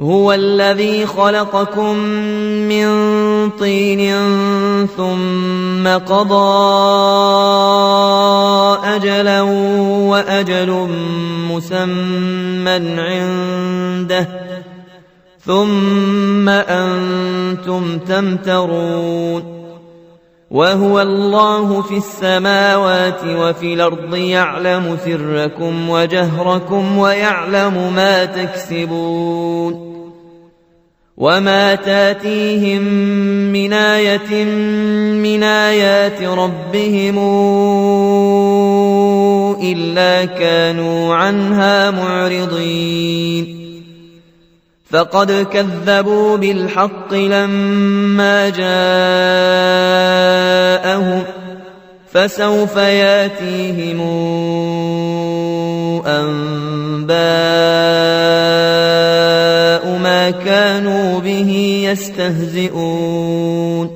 هو الذي خلقكم من طين ثم قضى أجلا وأجل مسمى عنده ثم أنتم تمترون وهو الله في السماوات وفي الأرض يعلم سركم وجهركم ويعلم ما تكسبون وما تاتيهم من آية من آيات ربهم إلا كانوا عنها معرضين فقد كذبوا بالحق لما جاءهم فسوف ياتيهم أنباء ما كانوا به يستهزئون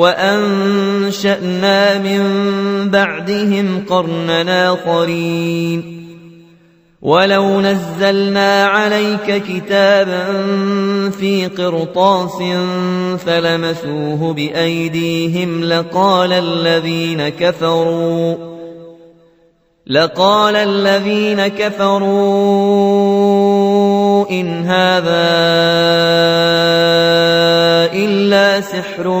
وأنشأنا من بعدهم قرننا قرين ولو نزلنا عليك كتابا في قرطاس فلمسوه بأيديهم لقال الذين كفروا لقال الذين كفروا إن هذا إلا سحر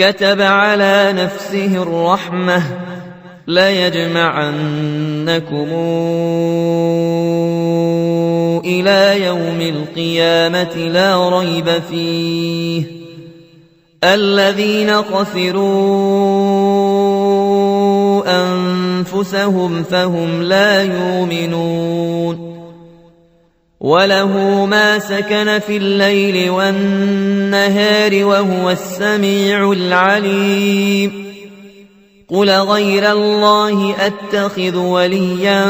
كتب على نفسه الرحمة ليجمعنكم إلى يوم القيامة لا ريب فيه الذين خسروا أنفسهم فهم لا يؤمنون وله ما سكن في الليل والنهار وهو السميع العليم قل غير الله اتخذ وليا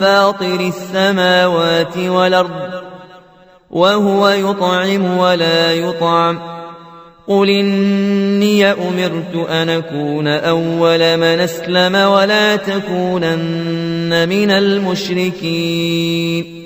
فاطر السماوات والارض وهو يطعم ولا يطعم قل اني امرت ان اكون اول من اسلم ولا تكونن من المشركين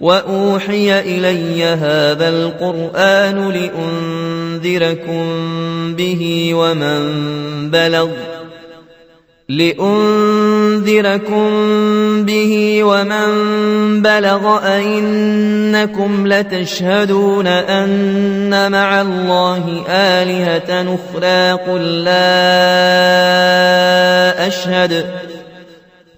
وأوحي إلي هذا القرآن لأنذركم به ومن بلغ لأنذركم به ومن بلغ أئنكم لتشهدون أن مع الله آلهة أخرى قل لا أشهد ۖ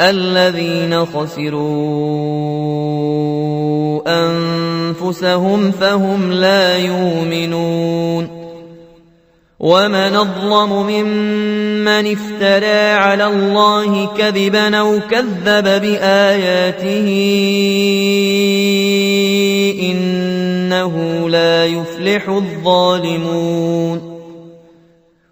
الذين خسروا أنفسهم فهم لا يؤمنون ومن اظلم ممن افترى على الله كذبا أو كذب بآياته إنه لا يفلح الظالمون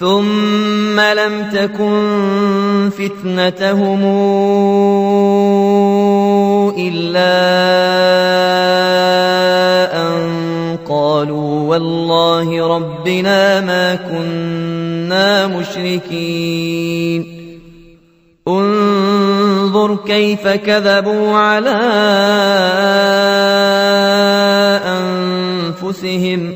ثم لم تكن فتنتهم إلا أن قالوا والله ربنا ما كنا مشركين انظر كيف كذبوا على أنفسهم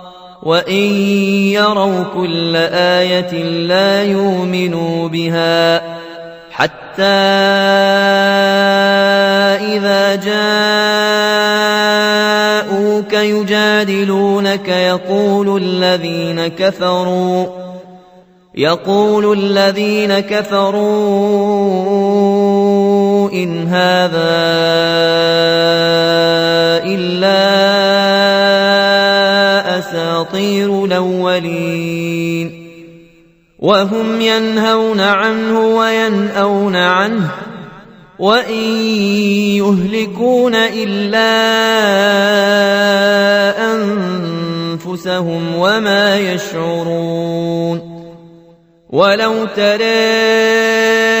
وان يروا كل ايه لا يؤمنوا بها حتى اذا جاءوك يجادلونك يقول الذين كفروا يقول الذين كفروا ان هذا وهم ينهون عنه ويناون عنه وان يهلكون الا انفسهم وما يشعرون ولو ترى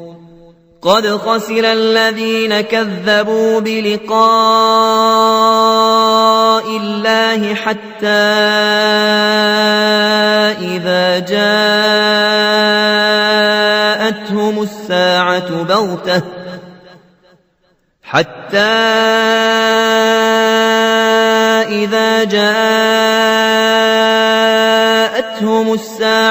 قد خسر الذين كذبوا بلقاء الله حتى إذا جاءتهم الساعة بغتة حتى إذا جاءتهم الساعة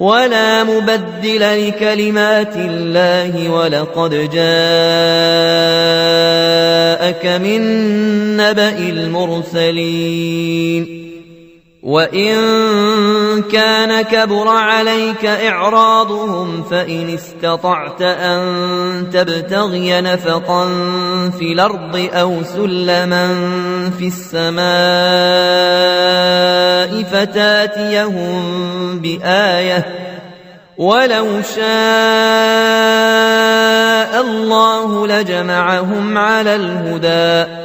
ولا مبدل لكلمات الله ولقد جاءك من نبأ المرسلين وإن كان كبر عليك إعراضهم فإن استطعت أن تبتغي نفقا في الأرض أو سلما في السماء فتاتيهم بآية ولو شاء الله لجمعهم على الهدى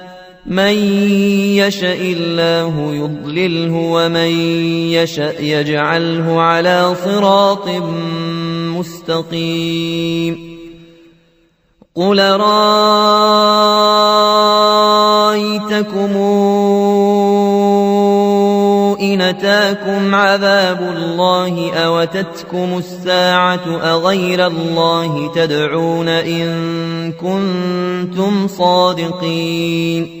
من يشاء الله يضلله ومن يشاء يجعله على صراط مستقيم قل رايتكم ان اتاكم عذاب الله اوتتكم الساعه اغير الله تدعون ان كنتم صادقين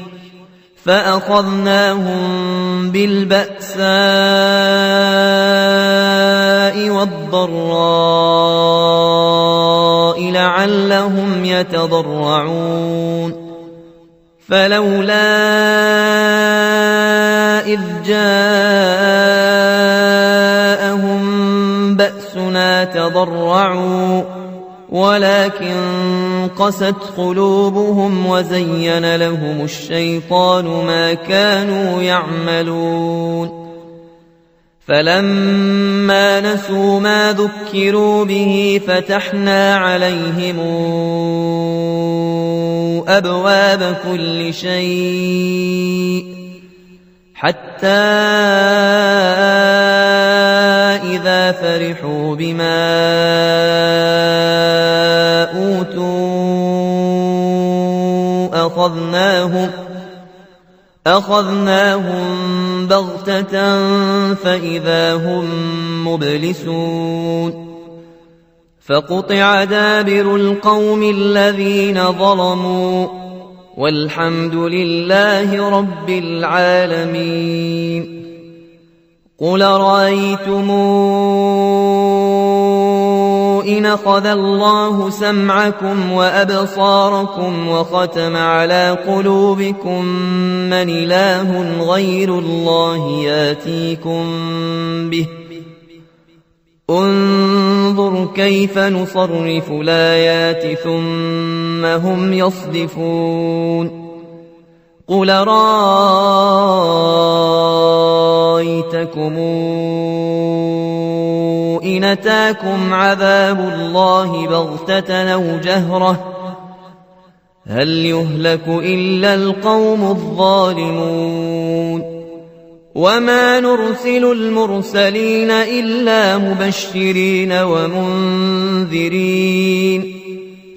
فأخذناهم بالبأساء والضراء لعلهم يتضرعون فلولا إذ جاءهم بأسنا تضرعوا ولكن قست قلوبهم وزين لهم الشيطان ما كانوا يعملون فلما نسوا ما ذكروا به فتحنا عليهم أبواب كل شيء حتى إذا فرحوا بما أخذناهم أخذناهم بغتة فإذا هم مبلسون فقطع دابر القوم الذين ظلموا والحمد لله رب العالمين قل رأيتمون إن خذ الله سمعكم وأبصاركم وختم على قلوبكم من إله غير الله ياتيكم به انظر كيف نصرف الآيات ثم هم يصدفون قل رأيتكم إن أتاكم عذاب الله بغتة أو جهرة هل يهلك إلا القوم الظالمون وما نرسل المرسلين إلا مبشرين ومنذرين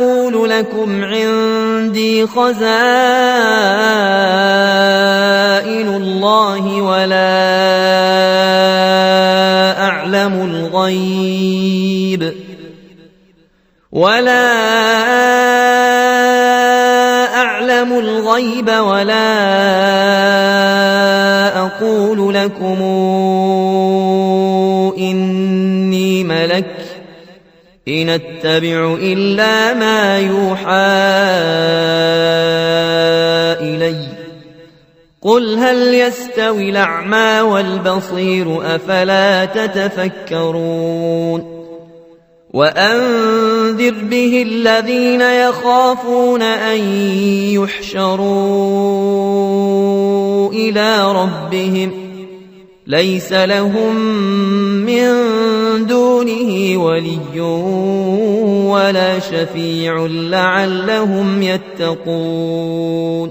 أقول لكم عندي خزائن الله ولا أعلم الغيب ولا أعلم الغيب ولا أقول لكم إن اتبع إلا ما يوحى إلي قل هل يستوي الأعمى والبصير أفلا تتفكرون وأنذر به الذين يخافون أن يحشروا إلى ربهم ليس لهم من دونه ولي ولا شفيع لعلهم يتقون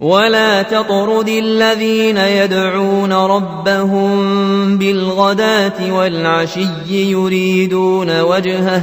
ولا تطرد الذين يدعون ربهم بالغداه والعشي يريدون وجهه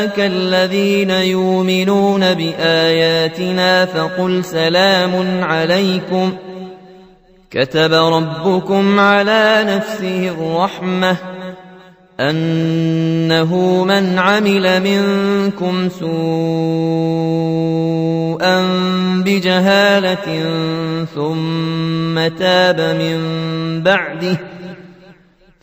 أولئك الذين يؤمنون بآياتنا فقل سلام عليكم كتب ربكم على نفسه الرحمة أنه من عمل منكم سوءا بجهالة ثم تاب من بعده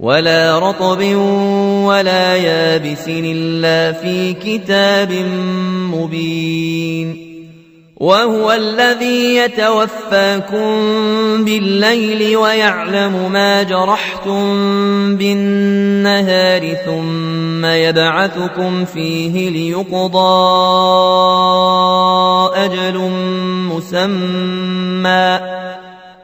ولا رطب ولا يابس إلا في كتاب مبين وهو الذي يتوفاكم بالليل ويعلم ما جرحتم بالنهار ثم يبعثكم فيه ليقضى أجل مسمى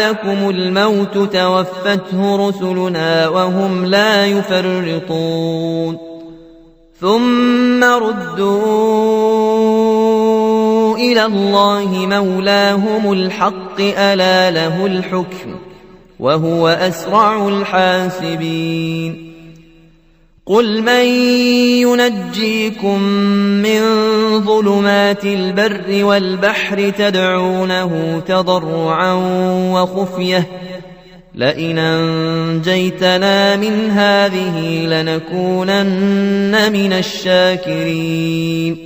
وعدكم الموت توفته رسلنا وهم لا يفرطون ثم ردوا إلى الله مولاهم الحق ألا له الحكم وهو أسرع الحاسبين قل من ينجيكم من ظلمات البر والبحر تدعونه تضرعا وخفيه لئن انجيتنا من هذه لنكونن من الشاكرين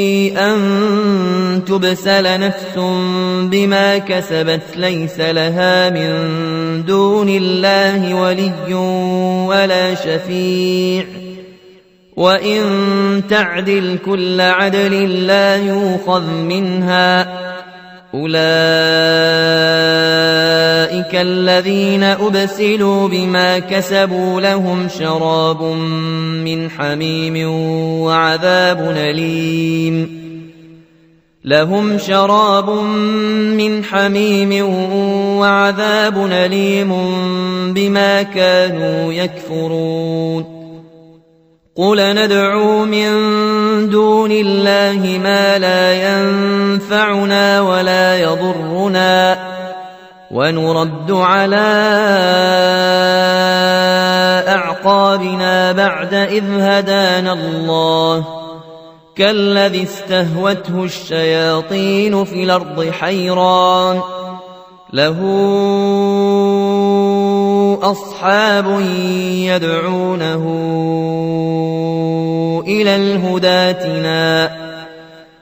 أن تبسل نفس بما كسبت ليس لها من دون الله ولي ولا شفيع وإن تعدل كل عدل لا يوخذ منها أولئك أولئك الذين أبسلوا بما كسبوا لهم شراب من حميم وعذاب أليم لهم شراب من حميم وعذاب أليم بما كانوا يكفرون قل ندعو من دون الله ما لا ينفعنا ولا يضرنا ونرد على أعقابنا بعد إذ هدانا الله كالذي استهوته الشياطين في الأرض حيران له أصحاب يدعونه إلى الهداتنا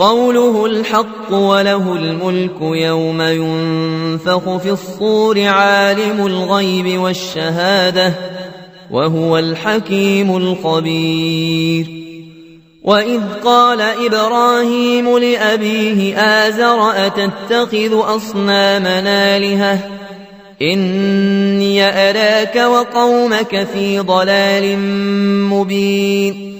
قوله الحق وله الملك يوم ينفخ في الصور عالم الغيب والشهادة وهو الحكيم الخبير وإذ قال إبراهيم لأبيه آزر أتتخذ أصنام آلهة إني أراك وقومك في ضلال مبين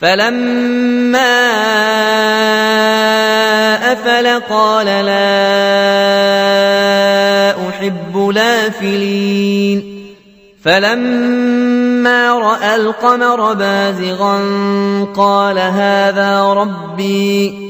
فلما أفل قال لا أحب لافلين فلما رأى القمر بازغا قال هذا ربي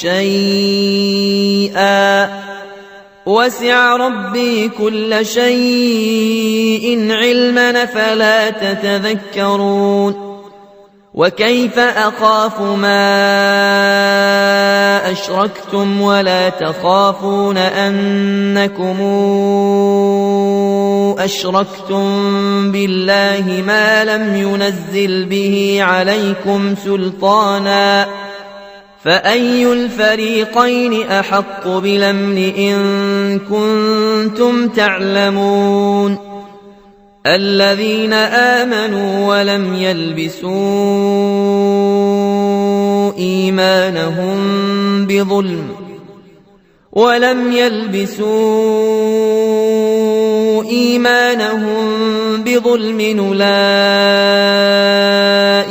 شيئا وسع ربي كل شيء علما فلا تتذكرون وكيف اخاف ما اشركتم ولا تخافون انكم أشركتم بالله ما لم ينزل به عليكم سلطانا فأي الفريقين أحق بالأمن إن كنتم تعلمون الذين آمنوا ولم يلبسوا إيمانهم بظلم ولم يلبسوا إيمانهم بظلم أولئك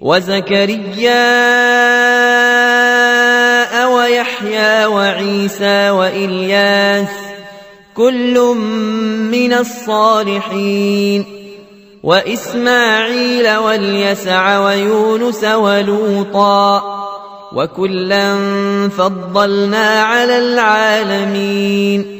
وزكريا ويحيى وعيسى وإلياس كل من الصالحين وإسماعيل واليسع ويونس ولوطا وكلا فضلنا على العالمين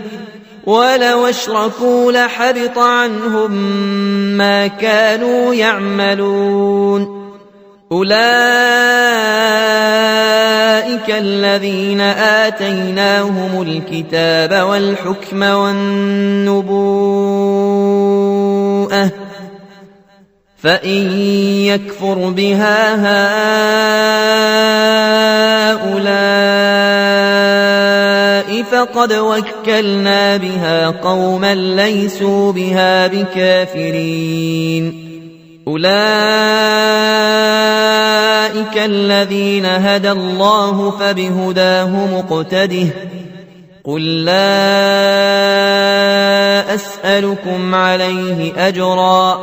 ولو اشركوا لحبط عنهم ما كانوا يعملون اولئك الذين اتيناهم الكتاب والحكم والنبوءه فان يكفر بها هؤلاء فقد وكلنا بها قوما ليسوا بها بكافرين أولئك الذين هدى الله فبهداه مقتده قل لا أسألكم عليه أجرا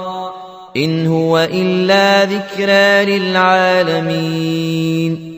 إن هو إلا ذكرى للعالمين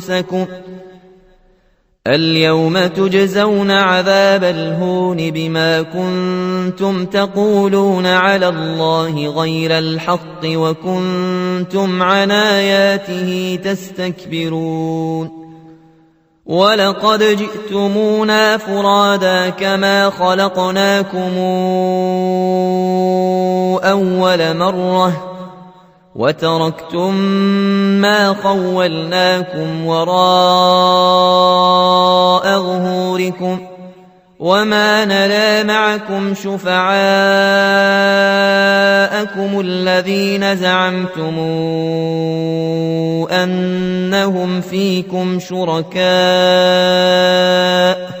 أنفسكم اليوم تجزون عذاب الهون بما كنتم تقولون على الله غير الحق وكنتم عن آياته تستكبرون ولقد جئتمونا فرادا كما خلقناكم أول مرة وتركتم ما خولناكم وراء ظهوركم وما نرى معكم شفعاءكم الذين زعمتم أنهم فيكم شركاء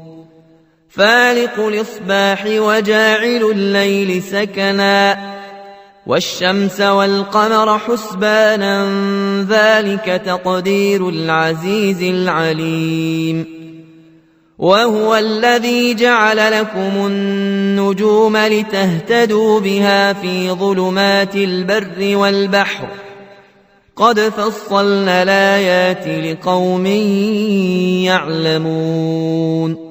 فالق الإصباح وجاعل الليل سكنا والشمس والقمر حسبانا ذلك تقدير العزيز العليم وهو الذي جعل لكم النجوم لتهتدوا بها في ظلمات البر والبحر قد فصلنا الآيات لقوم يعلمون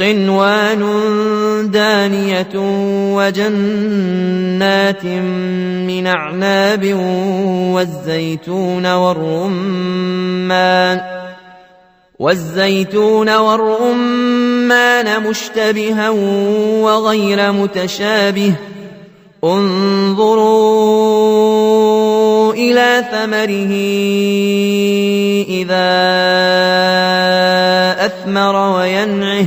قنوان دانية وجنات من أعناب والزيتون والرمان والزيتون والرمان مشتبها وغير متشابه انظروا إلى ثمره إذا أثمر وينعه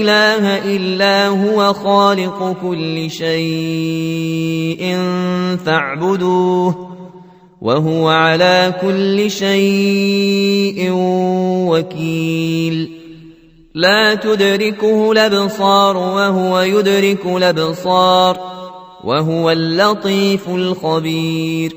إله إلا هو خالق كل شيء فاعبدوه وهو على كل شيء وكيل لا تدركه الأبصار وهو يدرك الأبصار وهو اللطيف الخبير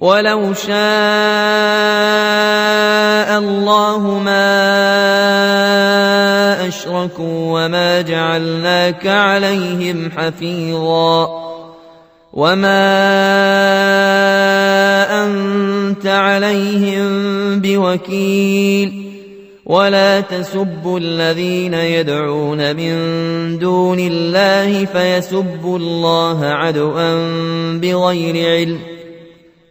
وَلَوْ شَاءَ اللَّهُ مَا أَشْرَكُوا وَمَا جَعَلْنَاكَ عَلَيْهِمْ حَفِيظًا وَمَا أَنْتَ عَلَيْهِمْ بِوَكِيلٍ ولا تسبوا الذين يدعون من دون الله فيسبوا الله عدوا بغير علم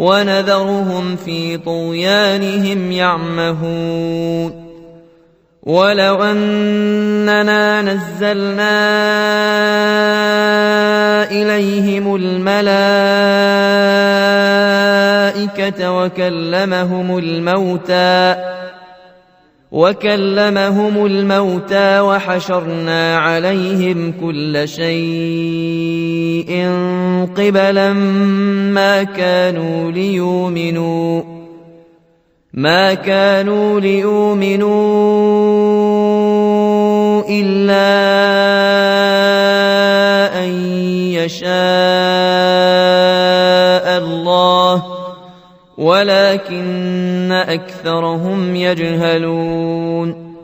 ونذرهم في طغيانهم يعمهون ولو أننا نزلنا إليهم الملائكة وكلمهم الموتى وكلمهم الموتى وحشرنا عليهم كل شيء قبلا ما كانوا ليؤمنوا ما كانوا ليؤمنوا إلا ولكن أكثرهم يجهلون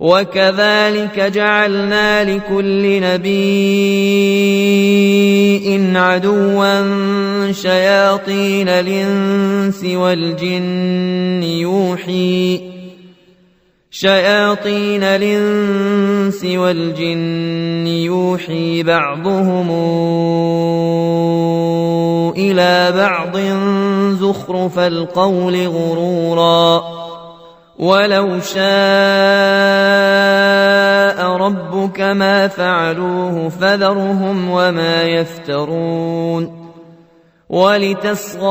وكذلك جعلنا لكل نبي عدوا شياطين الإنس والجن يوحي شياطين الإنس والجن يوحي بعضهم إلى بعض زخرف القول غرورا ولو شاء ربك ما فعلوه فذرهم وما يفترون ولتصغى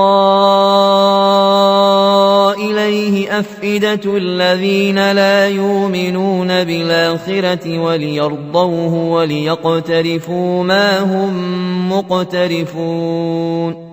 إليه أفئدة الذين لا يؤمنون بالآخرة وليرضوه وليقترفوا ما هم مقترفون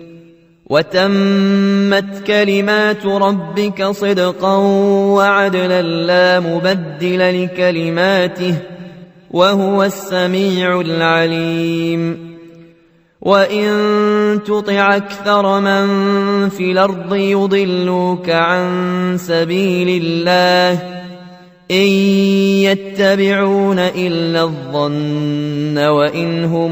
وتمت كلمات ربك صدقا وعدلا لا مبدل لكلماته وهو السميع العليم وان تطع اكثر من في الارض يضلوك عن سبيل الله ان يتبعون الا الظن وان هم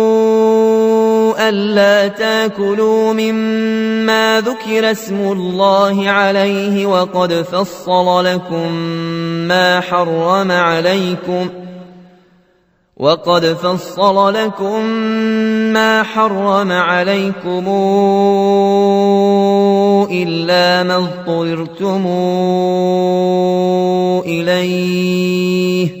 ألا تاكلوا مما ذكر اسم الله عليه وقد فصل لكم ما حرم عليكم وقد فصل لكم ما حرم عليكم إلا ما اضطررتم إليه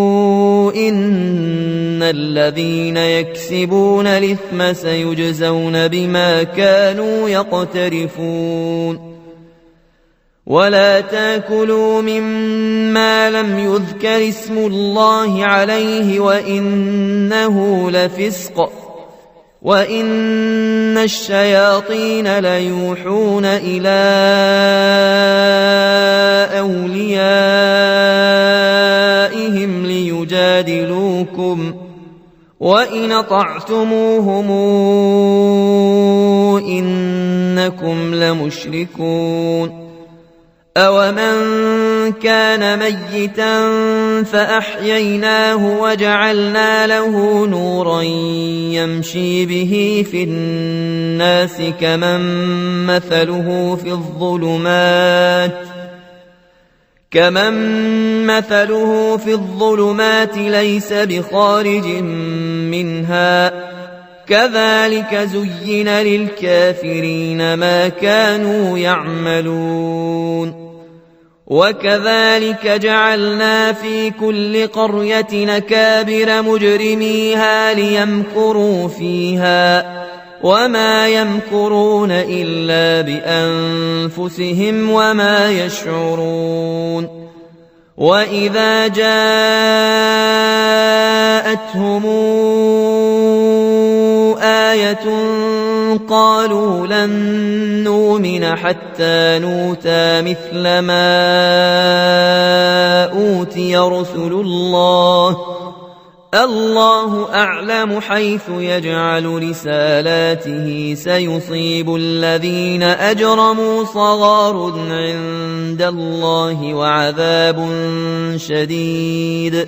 إن الذين يكسبون الإثم سيجزون بما كانوا يقترفون ولا تاكلوا مما لم يذكر اسم الله عليه وإنه لفسق وان الشياطين ليوحون الى اوليائهم ليجادلوكم وان طعتموهم انكم لمشركون أَوَمَنْ كَانَ مَيِّتًا فَأَحْيَيْنَاهُ وَجَعَلْنَا لَهُ نُورًا يَمْشِي بِهِ فِي النَّاسِ كَمَنْ مَثَلُهُ فِي الظُّلُمَاتِ كمن مثله في الظلمات ليس بخارج منها كذلك زين للكافرين ما كانوا يعملون وكذلك جعلنا في كل قرية نكابر مجرميها ليمكروا فيها وما يمكرون إلا بأنفسهم وما يشعرون وإذا جاءتهم آية قالوا لن نؤمن حتى نوتى مثل ما أوتي رسل الله الله أعلم حيث يجعل رسالاته سيصيب الذين أجرموا صغار عند الله وعذاب شديد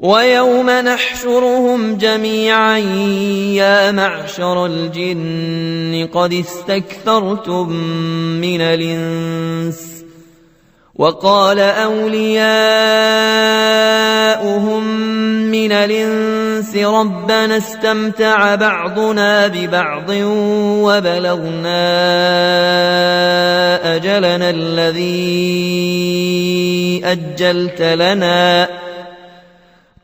ويوم نحشرهم جميعا يا معشر الجن قد استكثرتم من الانس وقال اولياؤهم من الانس ربنا استمتع بعضنا ببعض وبلغنا اجلنا الذي اجلت لنا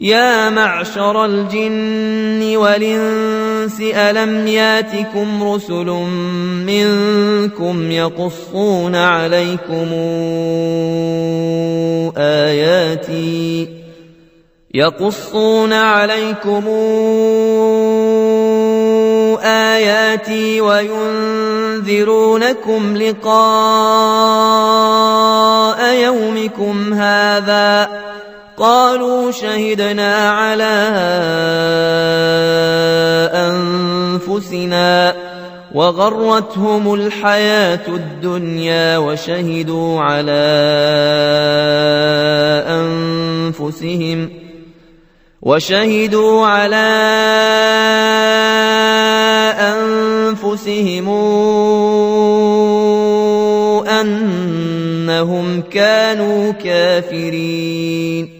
يا معشر الجن والإنس ألم ياتكم رسل منكم يقصون عليكم آياتي يقصون عليكم آياتي وينذرونكم لقاء يومكم هذا ۖ قالوا شهدنا على أنفسنا وغرتهم الحياة الدنيا وشهدوا على أنفسهم وشهدوا على أنفسهم أنهم كانوا كافرين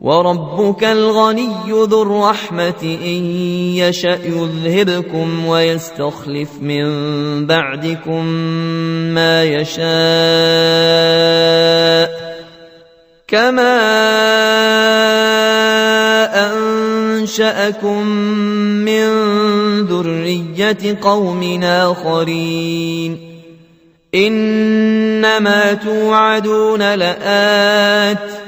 وربك الغني ذو الرحمة إن يشأ يذهبكم ويستخلف من بعدكم ما يشاء كما أنشأكم من ذرية قوم آخرين إنما توعدون لآتٍ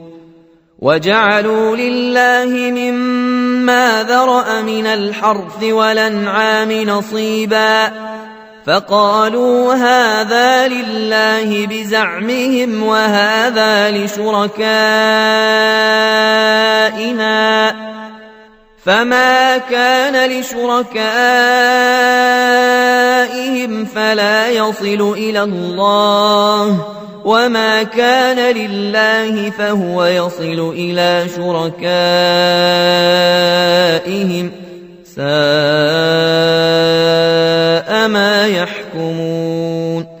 وجعلوا لله مما ذرأ من الحرث والأنعام نصيبا فقالوا هذا لله بزعمهم وهذا لشركائنا فما كان لشركائهم فلا يصل إلى الله وما كان لله فهو يصل إلى شركائهم ساء ما يحكمون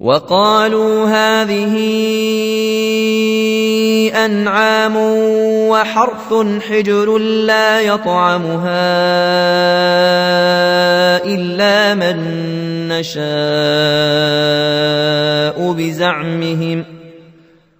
وقالوا هذه انعام وحرث حجر لا يطعمها الا من نشاء بزعمهم ۖ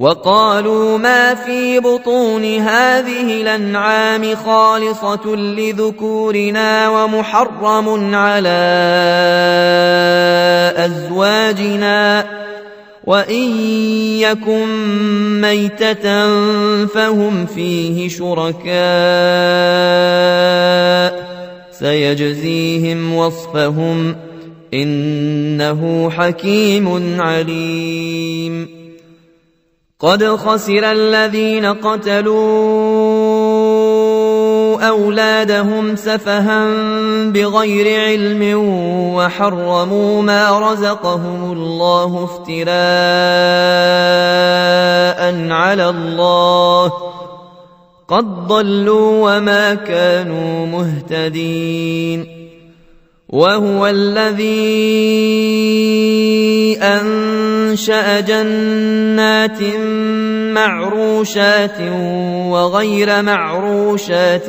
وقالوا ما في بطون هذه الانعام خالصة لذكورنا ومحرم على أزواجنا وإن يكن ميتة فهم فيه شركاء سيجزيهم وصفهم إنه حكيم عليم قد خسر الذين قتلوا أولادهم سفها بغير علم وحرموا ما رزقهم الله افتراء على الله قد ضلوا وما كانوا مهتدين وهو الذي أن أنشأ جنات معروشات وغير معروشات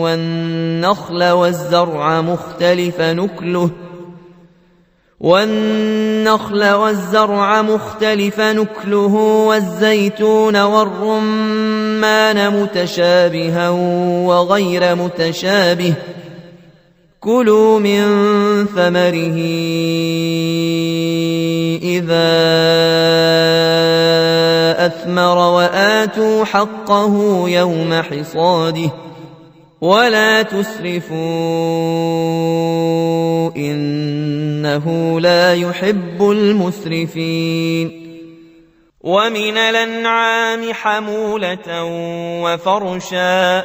والنخل والزرع مختلف نكله والنخل والزرع مختلف نكله والزيتون والرمان متشابها وغير متشابه كلوا من ثمره إِذَا أَثْمَرَ وَآتُوا حَقَّهُ يَوْمَ حِصَادِهِ وَلَا تُسْرِفُوا إِنَّهُ لَا يُحِبُّ الْمُسْرِفِينَ وَمِنَ الْأَنْعَامِ حَمُولَةً وَفَرْشًا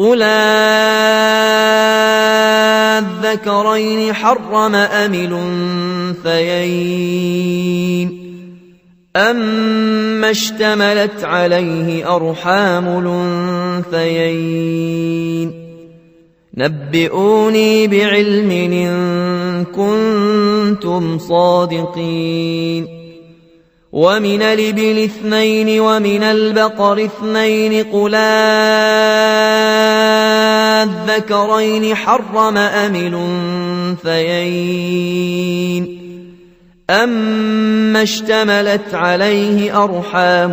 قل الذكرين حرم أم الأنثيين أما اشتملت عليه أرحام الأنثيين نبئوني بعلم إن كنتم صادقين ومن الإبل اثنين ومن البقر اثنين قل الذكرين حرم أم الأنثيين أما اشتملت عليه أرحام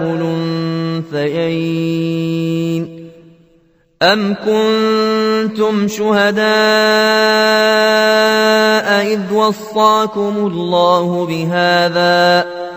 الأنثيين أم كنتم شهداء إذ وصاكم الله بهذا ۖ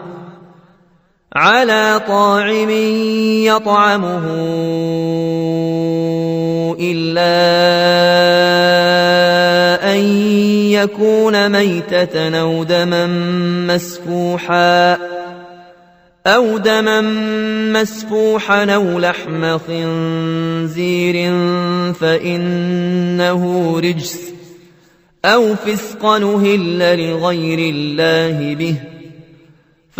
على طاعم يطعمه إلا أن يكون ميتة أو دما مسفوحا أو دما مسفوحا أو لحم خنزير فإنه رجس أو فسقا أهل لغير الله به ۖ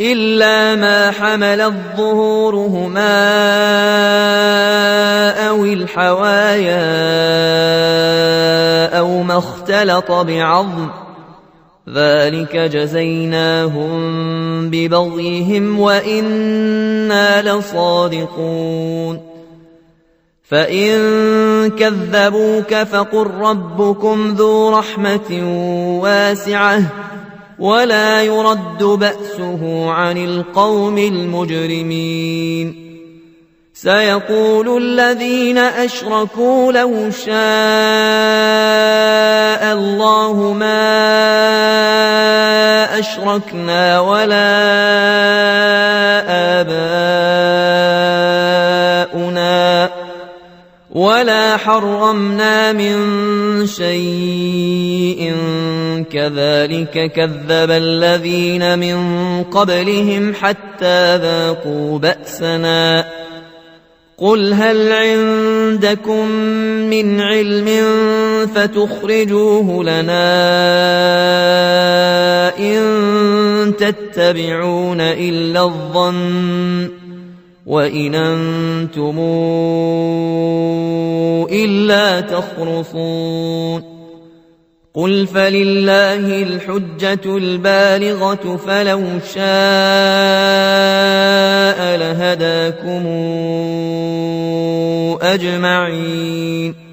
إلا ما حمل الظهورهما أو الحوايا أو ما اختلط بعظم ذلك جزيناهم ببغيهم وإنا لصادقون فإن كذبوك فقل ربكم ذو رحمة واسعة ولا يرد بأسه عن القوم المجرمين سيقول الذين أشركوا لو شاء الله ما أشركنا ولا آباؤنا ولا حرمنا من شيء كذلك كذب الذين من قبلهم حتى ذاقوا بأسنا قل هل عندكم من علم فتخرجوه لنا إن تتبعون إلا الظن وإن أنتم إلا تخرصون قل فلله الحجة البالغة فلو شاء لهداكم أجمعين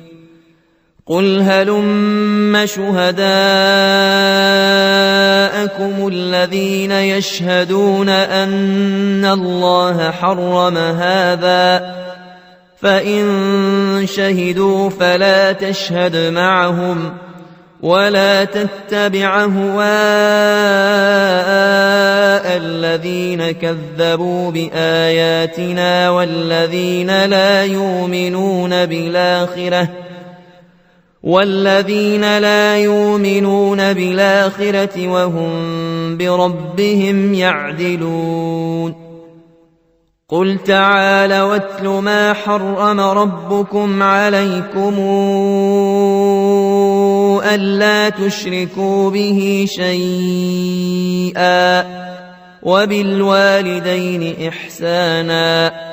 قل هلم شهداءكم الذين يشهدون أن الله حرم هذا فإن شهدوا فلا تشهد معهم ولا تتبع هواء الذين كذبوا بآياتنا والذين لا يؤمنون بالآخرة والذين لا يؤمنون بالآخرة وهم بربهم يعدلون قل تعالى واتل ما حرم ربكم عليكم ألا تشركوا به شيئا وبالوالدين إحساناً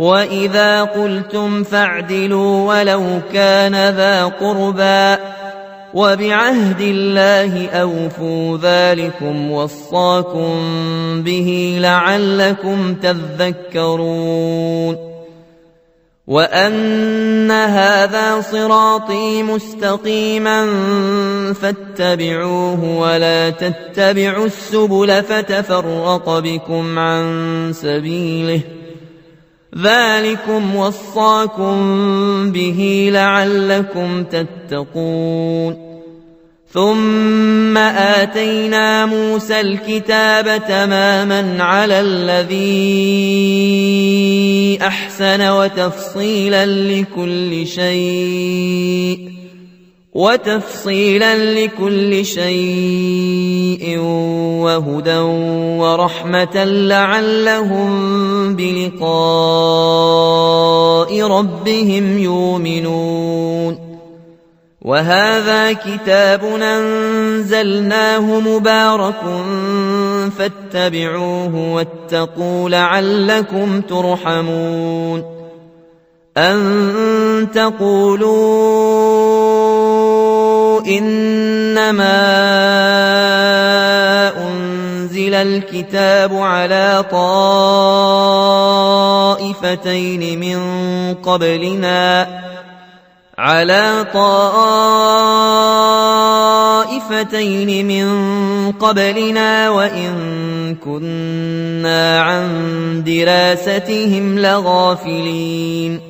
واذا قلتم فاعدلوا ولو كان ذا قربى وبعهد الله اوفوا ذلكم وصاكم به لعلكم تذكرون وان هذا صراطي مستقيما فاتبعوه ولا تتبعوا السبل فتفرق بكم عن سبيله ذلكم وصاكم به لعلكم تتقون ثم آتينا موسى الكتاب تماما على الذي أحسن وتفصيلا لكل شيء وتفصيلا لكل شيء وهدى ورحمة لعلهم بلقاء ربهم يؤمنون وهذا كتاب أنزلناه مبارك فاتبعوه واتقوا لعلكم ترحمون أن تقولون إنما أنزل الكتاب على طائفتين من قبلنا على طائفتين من قبلنا وإن كنا عن دراستهم لغافلين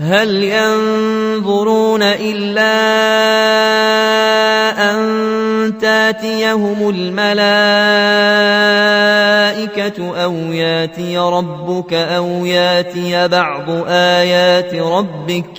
هل ينظرون إلا أن تاتيهم الملائكة أو ياتي ربك أو ياتي بعض آيات ربك ۖ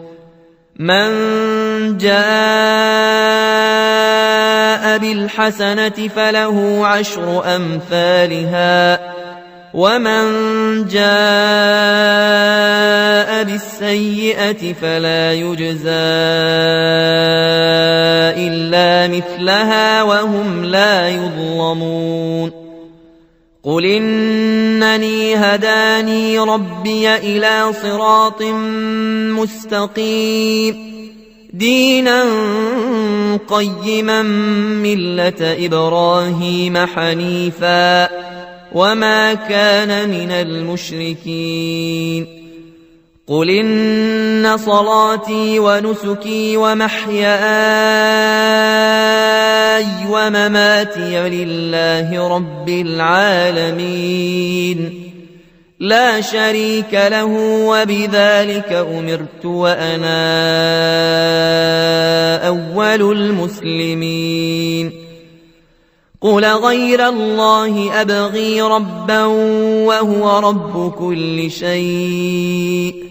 من جاء بالحسنة فله عشر أمثالها ومن جاء بالسيئة فلا يجزى إلا مثلها وهم لا يظلمون قل إنني هداني ربي إلى صراط مستقيم دينا قيما ملة إبراهيم حنيفا وما كان من المشركين قل إن صلاتي ونسكي ومحياي ومماتي لله رب العالمين لا شريك له وبذلك أمرت وأنا أول المسلمين قل غير الله أبغي ربا وهو رب كل شيء